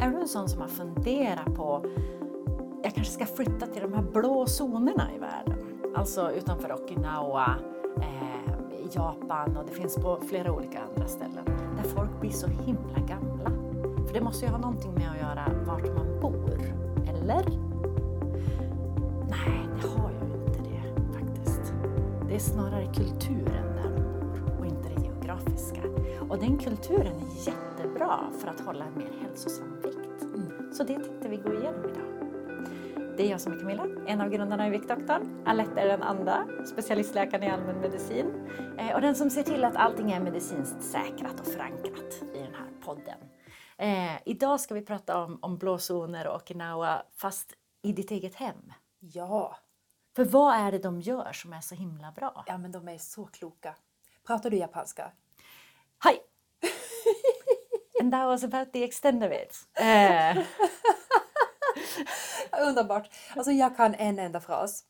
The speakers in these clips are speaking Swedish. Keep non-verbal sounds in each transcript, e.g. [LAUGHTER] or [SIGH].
Är du en sån som har funderat på jag kanske ska flytta till de här blå zonerna i världen? Alltså utanför Okinawa, eh, Japan och det finns på flera olika andra ställen där folk blir så himla gamla. För det måste ju ha någonting med att göra vart man bor, eller? Nej, det har ju inte det faktiskt. Det är snarare kulturen där man bor och inte det geografiska. Och den kulturen är jättebra för att hålla en mer hälsosam vikt. Så det tänkte vi gå igenom idag. Det är jag som är Camilla, en av grundarna i Viktdoktorn. Alette är den andra, specialistläkaren i allmänmedicin. Eh, och den som ser till att allting är medicinskt säkrat och förankrat i den här podden. Eh, idag ska vi prata om, om blåzoner och Okinawa, fast i ditt eget hem. Ja, För vad är det de gör som är så himla bra? ja men de är så kloka. Pratar du japanska? Hi! And that was about the extent of it. [LAUGHS] Eh, Underbart! Alltså jag kan en enda fras.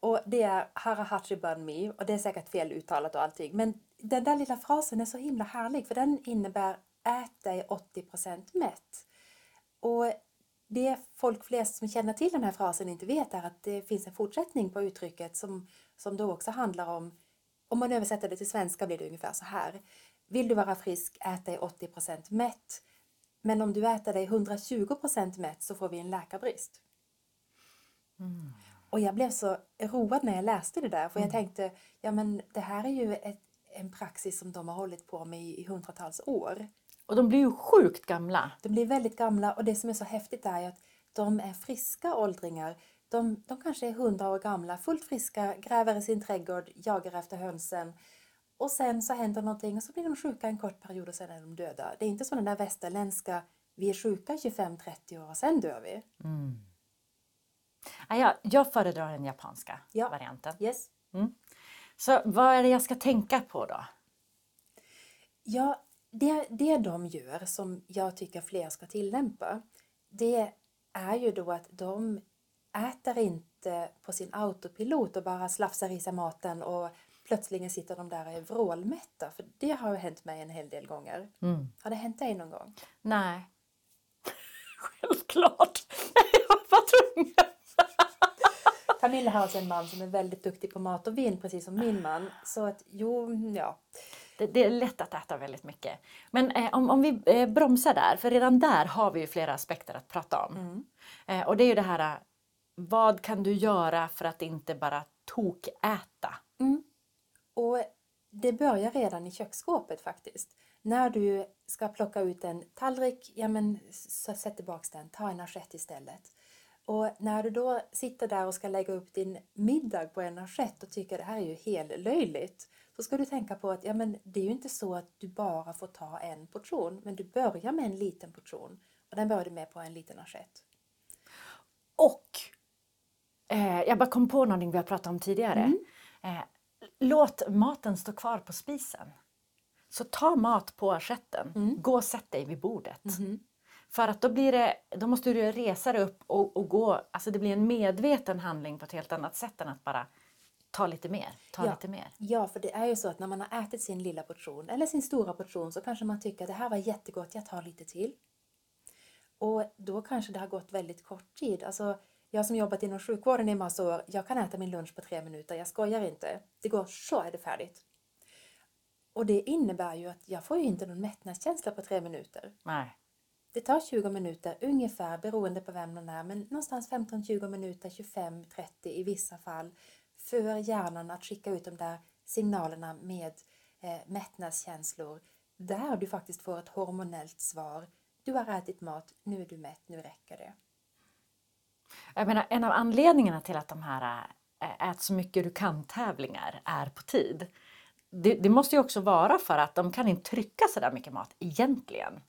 Och det är Harahachi Bun Me och det är säkert fel uttalat och allting. Men den där lilla frasen är så himla härlig för den innebär ät dig 80% mätt. Och det folk flest som känner till den här frasen inte vet är att det finns en fortsättning på uttrycket som, som då också handlar om, om man översätter det till svenska blir det ungefär så här. Vill du vara frisk, ät dig 80% mätt. Men om du äter dig 120% mätt så får vi en läkarbrist. Och jag blev så road när jag läste det där för jag tänkte, ja men det här är ju ett, en praxis som de har hållit på med i, i hundratals år. och de blir ju sjukt gamla. De blir väldigt gamla och det som är så häftigt är att de är friska åldringar. De, de kanske är hundra år gamla, fullt friska, gräver i sin trädgård, jagar efter hönsen. Och sen så händer någonting och så blir de sjuka en kort period och sen är de döda. Det är inte som den där västerländska, vi är sjuka 25-30 år och sen dör vi. Ja, jag, föredrar den japanska Ja. varianten. Yes. Så vad är det jag ska tänka på då? Ja, det, det de gör som jag tycker fler ska tillämpa, det är ju då att de äter inte på sin autopilot och bara slafsar i sig maten och plötsligen sitter de där och är vrålmätta. För det har hänt mig en hel del gånger. Har det hänt dig någon gång? Nej. [LAUGHS] Självklart. [LAUGHS] Jag var tvungen. [LAUGHS] Camilla har alltså en man som är väldigt duktig på mat och vin, precis som min man. Så att jo, ja. Det, det är lätt att äta väldigt mycket. Men eh, om, om vi eh, bromsar där, för redan där har vi ju flera aspekter att prata om. Eh, och det är ju det här, eh, vad kan du göra för att inte bara tokäta? Och det börjar redan i köksskåpet faktiskt. När du ska plocka ut en tallrik, ja men så sätt tillbaks den, ta en assiett istället. Och när du då sitter där och ska lägga upp din middag på en assiett och tycker det här är ju helt löjligt. Så ska du tänka på att ja, men det är ju inte så att du bara får ta en portion, men du börjar med en liten portion. Och den börjar du med på en liten assiett. Och eh, jag bara kom på någonting vi har pratat om tidigare. Eh, låt maten stå kvar på spisen. Så ta mat på assietten, gå och sätt dig vid bordet. För att då, blir det, då måste du resa dig upp och, och gå, alltså det blir en medveten handling på ett helt annat sätt än att bara ta lite mer, ta Ja. lite mer. Ja, för det är ju så att när man har ätit sin lilla portion eller sin stora portion så kanske man tycker att det här var jättegott, jag tar lite till. Och då kanske det har gått väldigt kort tid. Alltså, jag som jobbat inom sjukvården i massa år, jag kan äta min lunch på tre minuter, jag skojar inte. Det går, så är det färdigt. Och det innebär ju att jag får ju inte någon mättnadskänsla på tre minuter. Nej. Det tar 20 minuter ungefär beroende på vem man är men någonstans 15-20 minuter, 25-30 i vissa fall för hjärnan att skicka ut de där signalerna med eh, mättnadskänslor där du faktiskt får ett hormonellt svar. Du har ätit mat, nu är du mätt, nu räcker det. Jag menar, en av anledningarna till att de här äh, ät så mycket du kan-tävlingar är på tid. Det, det måste ju också vara för att de kan inte trycka så där mycket mat egentligen.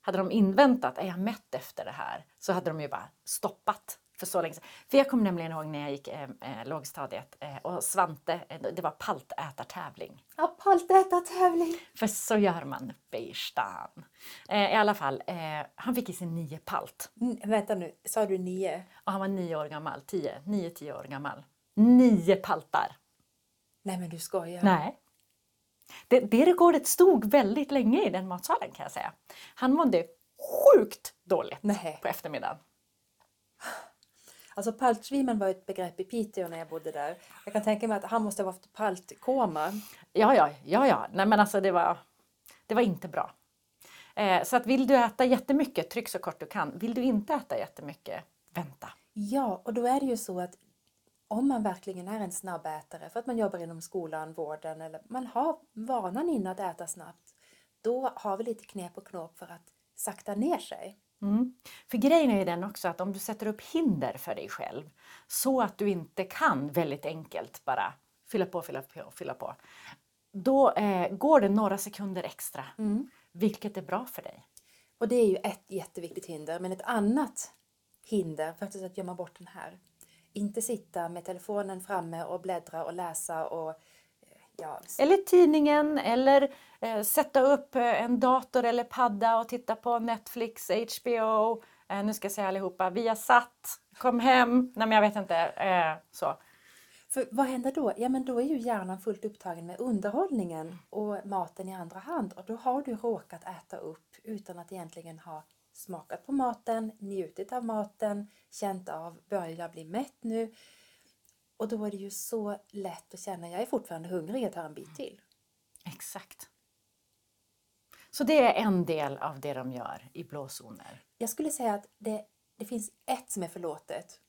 Hade de inväntat, är jag mätt efter det här? Så hade de ju bara stoppat för så länge sedan. För jag kommer nämligen ihåg när jag gick eh, eh, lågstadiet eh, och Svante, eh, det var paltätartävling. Ja, paltätartävling! För så gör man uppe i stan. Eh, I alla fall, eh, han fick i sig nio palt. Mm, vänta nu, sa du nio? Och han var nio år gammal, tio, nio, tio år gammal. Nio paltar! Nej men du skojar. Nej. Det, det rekordet stod väldigt länge i den matsalen kan jag säga. Han mådde sjukt dåligt Nej. på eftermiddagen. Alltså paltsvimen var ett begrepp i Piteå när jag bodde där. Jag kan tänka mig att han måste ha haft paltkoma. Ja, ja, ja, ja. Nej, men alltså det var, det var inte bra. Eh, så att vill du äta jättemycket, tryck så kort du kan. Vill du inte äta jättemycket, vänta. Ja, och då är det ju så att om man verkligen är en snabbätare för att man jobbar inom skolan, vården eller man har vanan innan att äta snabbt. Då har vi lite knep och knåp för att sakta ner sig. Mm. För grejen är ju den också att om du sätter upp hinder för dig själv så att du inte kan väldigt enkelt bara fylla på, fylla på, fylla på. Då eh, går det några sekunder extra, vilket är bra för dig. Och det är ju ett jätteviktigt hinder. Men ett annat hinder, faktiskt att gömma bort den här. Inte sitta med telefonen framme och bläddra och läsa och ja, Eller tidningen eller eh, sätta upp eh, en dator eller padda och titta på Netflix, HBO, eh, nu ska jag säga allihopa, Viasat, kom hem, nej men jag vet inte, eh, så. För vad händer då? Ja, men då är ju hjärnan fullt upptagen med underhållningen och maten i andra hand. Och då har du råkat äta upp utan att egentligen ha smakat på maten, njutit av maten, känt av, börjar jag bli mätt nu? Och då är det ju så lätt att känna, jag är fortfarande hungrig, jag tar en bit till. Exakt. Så det är en del av det de gör i blåzoner. Jag skulle säga att det, det finns ett som är förlåtet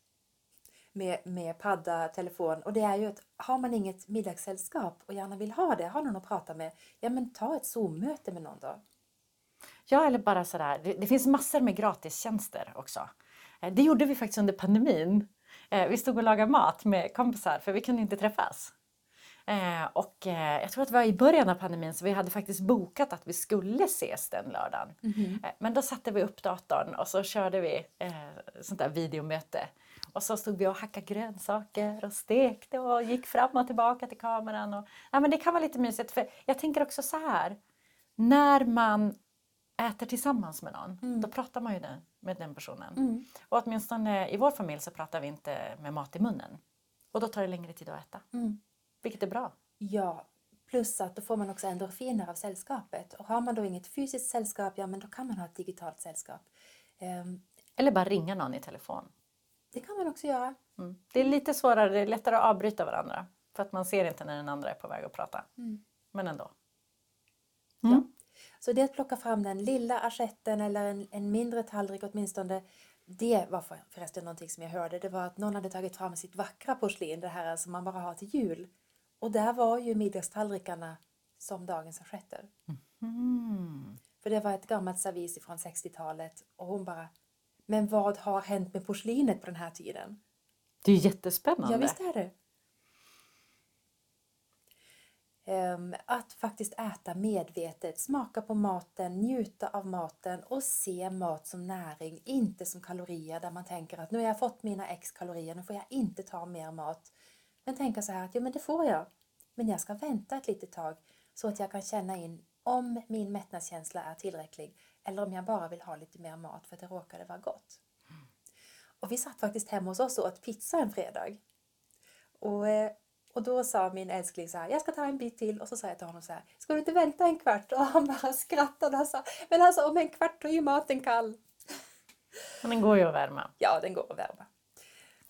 med, med padda, telefon och det är ju att har man inget middagssällskap och gärna vill ha det, har någon att prata med, ja men ta ett Zoom-möte med någon då. Ja, eller bara sådär. Det, det finns massor med gratistjänster också. Eh, Det gjorde vi faktiskt under pandemin. Eh, Vi stod och lagade mat med kompisar för vi kunde inte träffas. Eh, Och eh, jag tror att det var i början av pandemin så vi hade faktiskt bokat att vi skulle ses den lördagen. Eh, Men då satte vi upp datorn och så körde vi sånt där videomöte. Och så stod vi och hackade grönsaker och stekte och gick fram och tillbaka till kameran. Och, ja, men det kan vara lite mysigt för jag tänker också så här. När man äter tillsammans med någon, då pratar man ju med den personen. Och åtminstone i vår familj så pratar vi inte med mat i munnen. Och då tar det längre tid att äta. Vilket är bra. Ja, plus att då får man också endorfiner av sällskapet. Och har man då inget fysiskt sällskap, ja men då kan man ha ett digitalt sällskap. Ehm, Eller bara ringa någon i telefon. det kan man också göra. Mm. Det är lite svårare, det är lättare att avbryta varandra. För att man ser inte när den andra är på väg att prata. Men ändå. Ja. Så det att plocka fram den lilla assietten eller en, en mindre tallrik åtminstone. Det var för- förresten någonting som jag hörde. Det var att någon hade tagit fram sitt vackra porslin, det här som man bara har till jul. Och där var ju middagstallrikarna som dagens assietter. Mm. För det var ett gammalt servis från 60-talet och hon bara Men vad har hänt med porslinet på den här tiden? Det är ju jättespännande. Ja, visst är det. Att faktiskt äta medvetet, smaka på maten, njuta av maten och se mat som näring, inte som kalorier där man tänker att nu har jag fått mina x kalorier, nu får jag inte ta mer mat. Men tänka så här att ja, men det får jag. Men jag ska vänta ett litet tag så att jag kan känna in om min mättnadskänsla är tillräcklig eller om jag bara vill ha lite mer mat för att det råkade vara gott. Och vi satt faktiskt hemma hos oss och åt pizza en fredag. Och, eh, och då sa min älskling så här, jag ska ta en bit till. Och så sa jag till honom så här, ska du inte vänta en kvart? Och han bara skrattade och sa, men alltså om en kvart då är ju maten kall. Men den går ju att värma. Ja, den går att värma.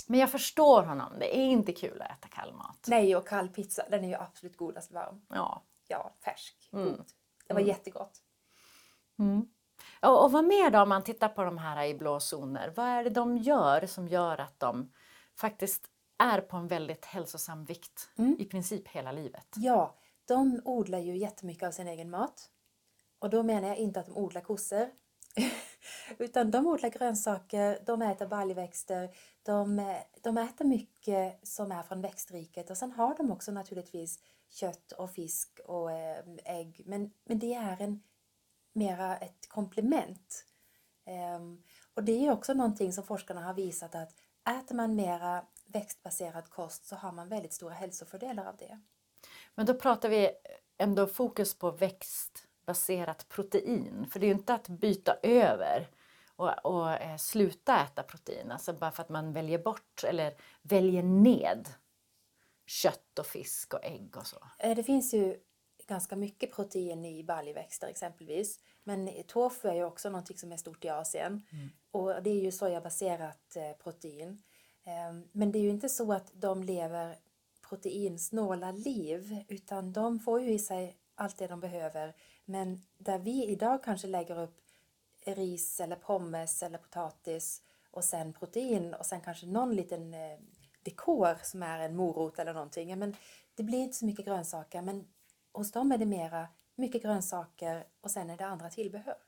Men jag förstår honom. Det är inte kul att äta kall mat. Nej, och kall pizza, den är ju absolut godast varm. Ja. Ja, färsk, god. Det var jättegott. Och, och vad mer då om man tittar på de här i blå zoner? Vad är det de gör som gör att de faktiskt är på en väldigt hälsosam vikt i princip hela livet? Ja, de odlar ju jättemycket av sin egen mat. Och då menar jag inte att de odlar kossor. [LAUGHS] Utan de odlar grönsaker, de äter baljväxter, de, de äter mycket som är från växtriket och sen har de också naturligtvis kött och fisk och eh, ägg. Men, men det är en, mera ett komplement. Ehm, och det är också någonting som forskarna har visat att äter man mera växtbaserad kost så har man väldigt stora hälsofördelar av det. Men då pratar vi ändå fokus på växtbaserat protein. För det är ju inte att byta över och, och eh, sluta äta protein. Alltså bara för att man väljer bort eller väljer ned kött och fisk och ägg och så. Eh, Det finns ju ganska mycket protein i baljväxter exempelvis. Men tofu är ju också någonting som är stort i Asien. Och det är ju sojabaserat eh, protein. Ehm, men det är ju inte så att de lever proteinsnåla liv utan de får ju i sig allt det de behöver. Men där vi idag kanske lägger upp ris eller pommes eller potatis och sen protein och sen kanske någon liten eh, dekor som är en morot eller någonting. Men det blir inte så mycket grönsaker men hos dem är det mera mycket grönsaker och sen är det andra tillbehör.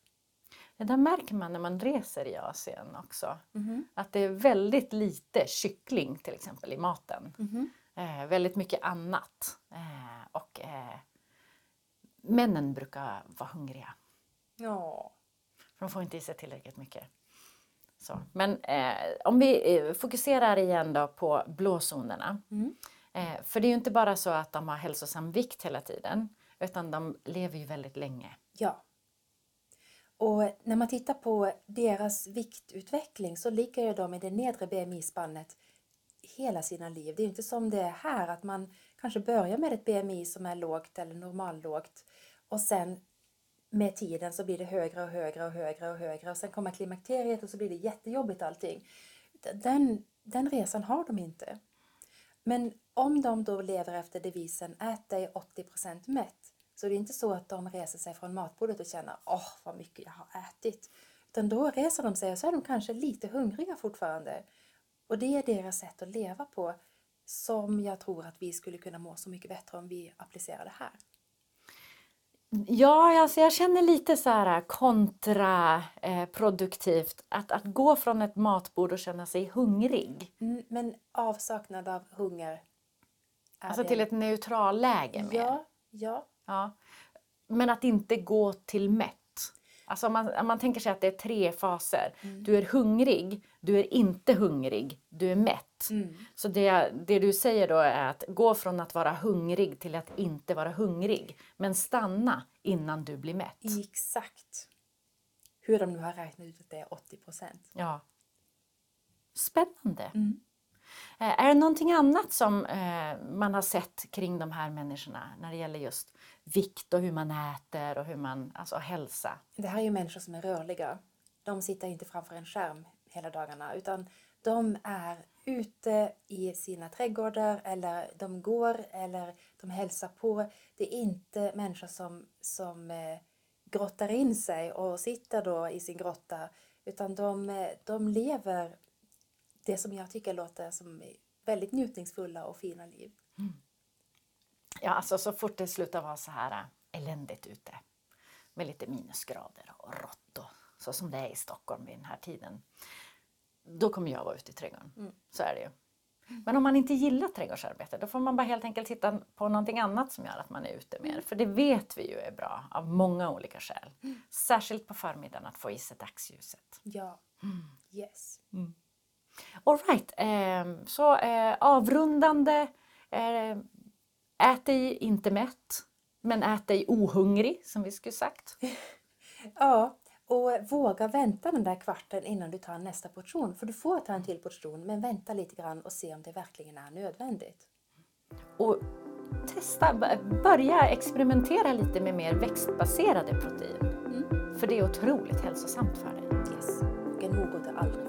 Det där märker man när man reser i Asien också. Mhm. Att det är väldigt lite kyckling till exempel i maten. Mhm. Eh, väldigt mycket annat. Eh, och eh, männen brukar vara hungriga. Ja. För de får inte i sig tillräckligt mycket. Så. Men eh, om vi eh, fokuserar igen då på blåzonerna. Mm. Eh, för det är ju inte bara så att de har hälsosam vikt hela tiden. Utan de lever ju väldigt länge. Ja. Och när man tittar på deras viktutveckling så ligger ju de i det nedre BMI-spannet hela sina liv. Det är inte som det är här att man kanske börjar med ett BMI som är lågt eller normallågt och sen med tiden så blir det högre och högre och högre och högre och sen kommer klimakteriet och så blir det jättejobbigt allting. Den, den resan har de inte. Men om de då lever efter devisen ät dig 80% mätt så är det inte så att de reser sig från matbordet och känner åh vad mycket jag har ätit. Utan då reser de sig och så är de kanske lite hungriga fortfarande. Och det är deras sätt att leva på som jag tror att vi skulle kunna må så mycket bättre om vi applicerar det här. Ja, alltså jag känner lite så här kontraproduktivt att, att gå från ett matbord och känna sig hungrig. Mm, men avsaknad av hunger. är Alltså det- till ett neutralläge mer. Ja, ja. Ja. Men att inte gå till mätt. Alltså om man, om man tänker sig att det är tre faser. Du är hungrig, du är inte hungrig, du är mätt. Mm. Så det, det du säger då är att gå från att vara hungrig till att inte vara hungrig. Men stanna innan du blir mätt. Exakt. Hur de nu har räknat ut att det är 80 procent. Ja. Spännande. Mm. Eh, är det någonting annat som eh, man har sett kring de här människorna när det gäller just vikt och hur man äter och hur man, alltså hälsa? Det här är ju människor som är rörliga. De sitter inte framför en skärm hela dagarna utan de är ute i sina trädgårdar eller de går eller de hälsar på. Det är inte människor som, som eh, grottar in sig och sitter då i sin grotta utan de, de lever det som jag tycker låter som väldigt njutningsfulla och fina liv. Ja, alltså så fort det slutar vara så här äh, eländigt ute med lite minusgrader och rått och så som det är i Stockholm vid den här tiden. Då kommer jag vara ute i trädgården. Så är det ju. Men om man inte gillar trädgårdsarbete då får man bara helt enkelt hitta på någonting annat som gör att man är ute mer. För det vet vi ju är bra av många olika skäl. Särskilt på förmiddagen att få i sig dagsljuset. Ja, yes. All right, ehm, så eh, avrundande. Eh, ät dig inte mätt, men ät dig ohungrig som vi skulle sagt. [LAUGHS] Ja, och våga vänta den där kvarten innan du tar nästa portion. För du får ta en till portion, men vänta lite grann och se om det verkligen är nödvändigt. Och testa, börja experimentera lite med mer växtbaserade protein. För det är otroligt hälsosamt för dig. Yes. Och en morot är aldrig.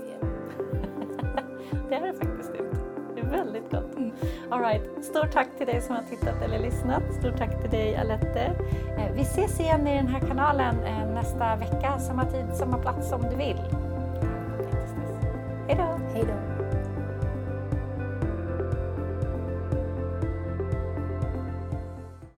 Det är det faktiskt inte. Det är väldigt gott. All right. Stort tack till dig som har tittat eller lyssnat. Stort tack till dig Alette. Eh, Vi ses igen i den här kanalen eh, nästa vecka, samma tid, samma plats om du vill.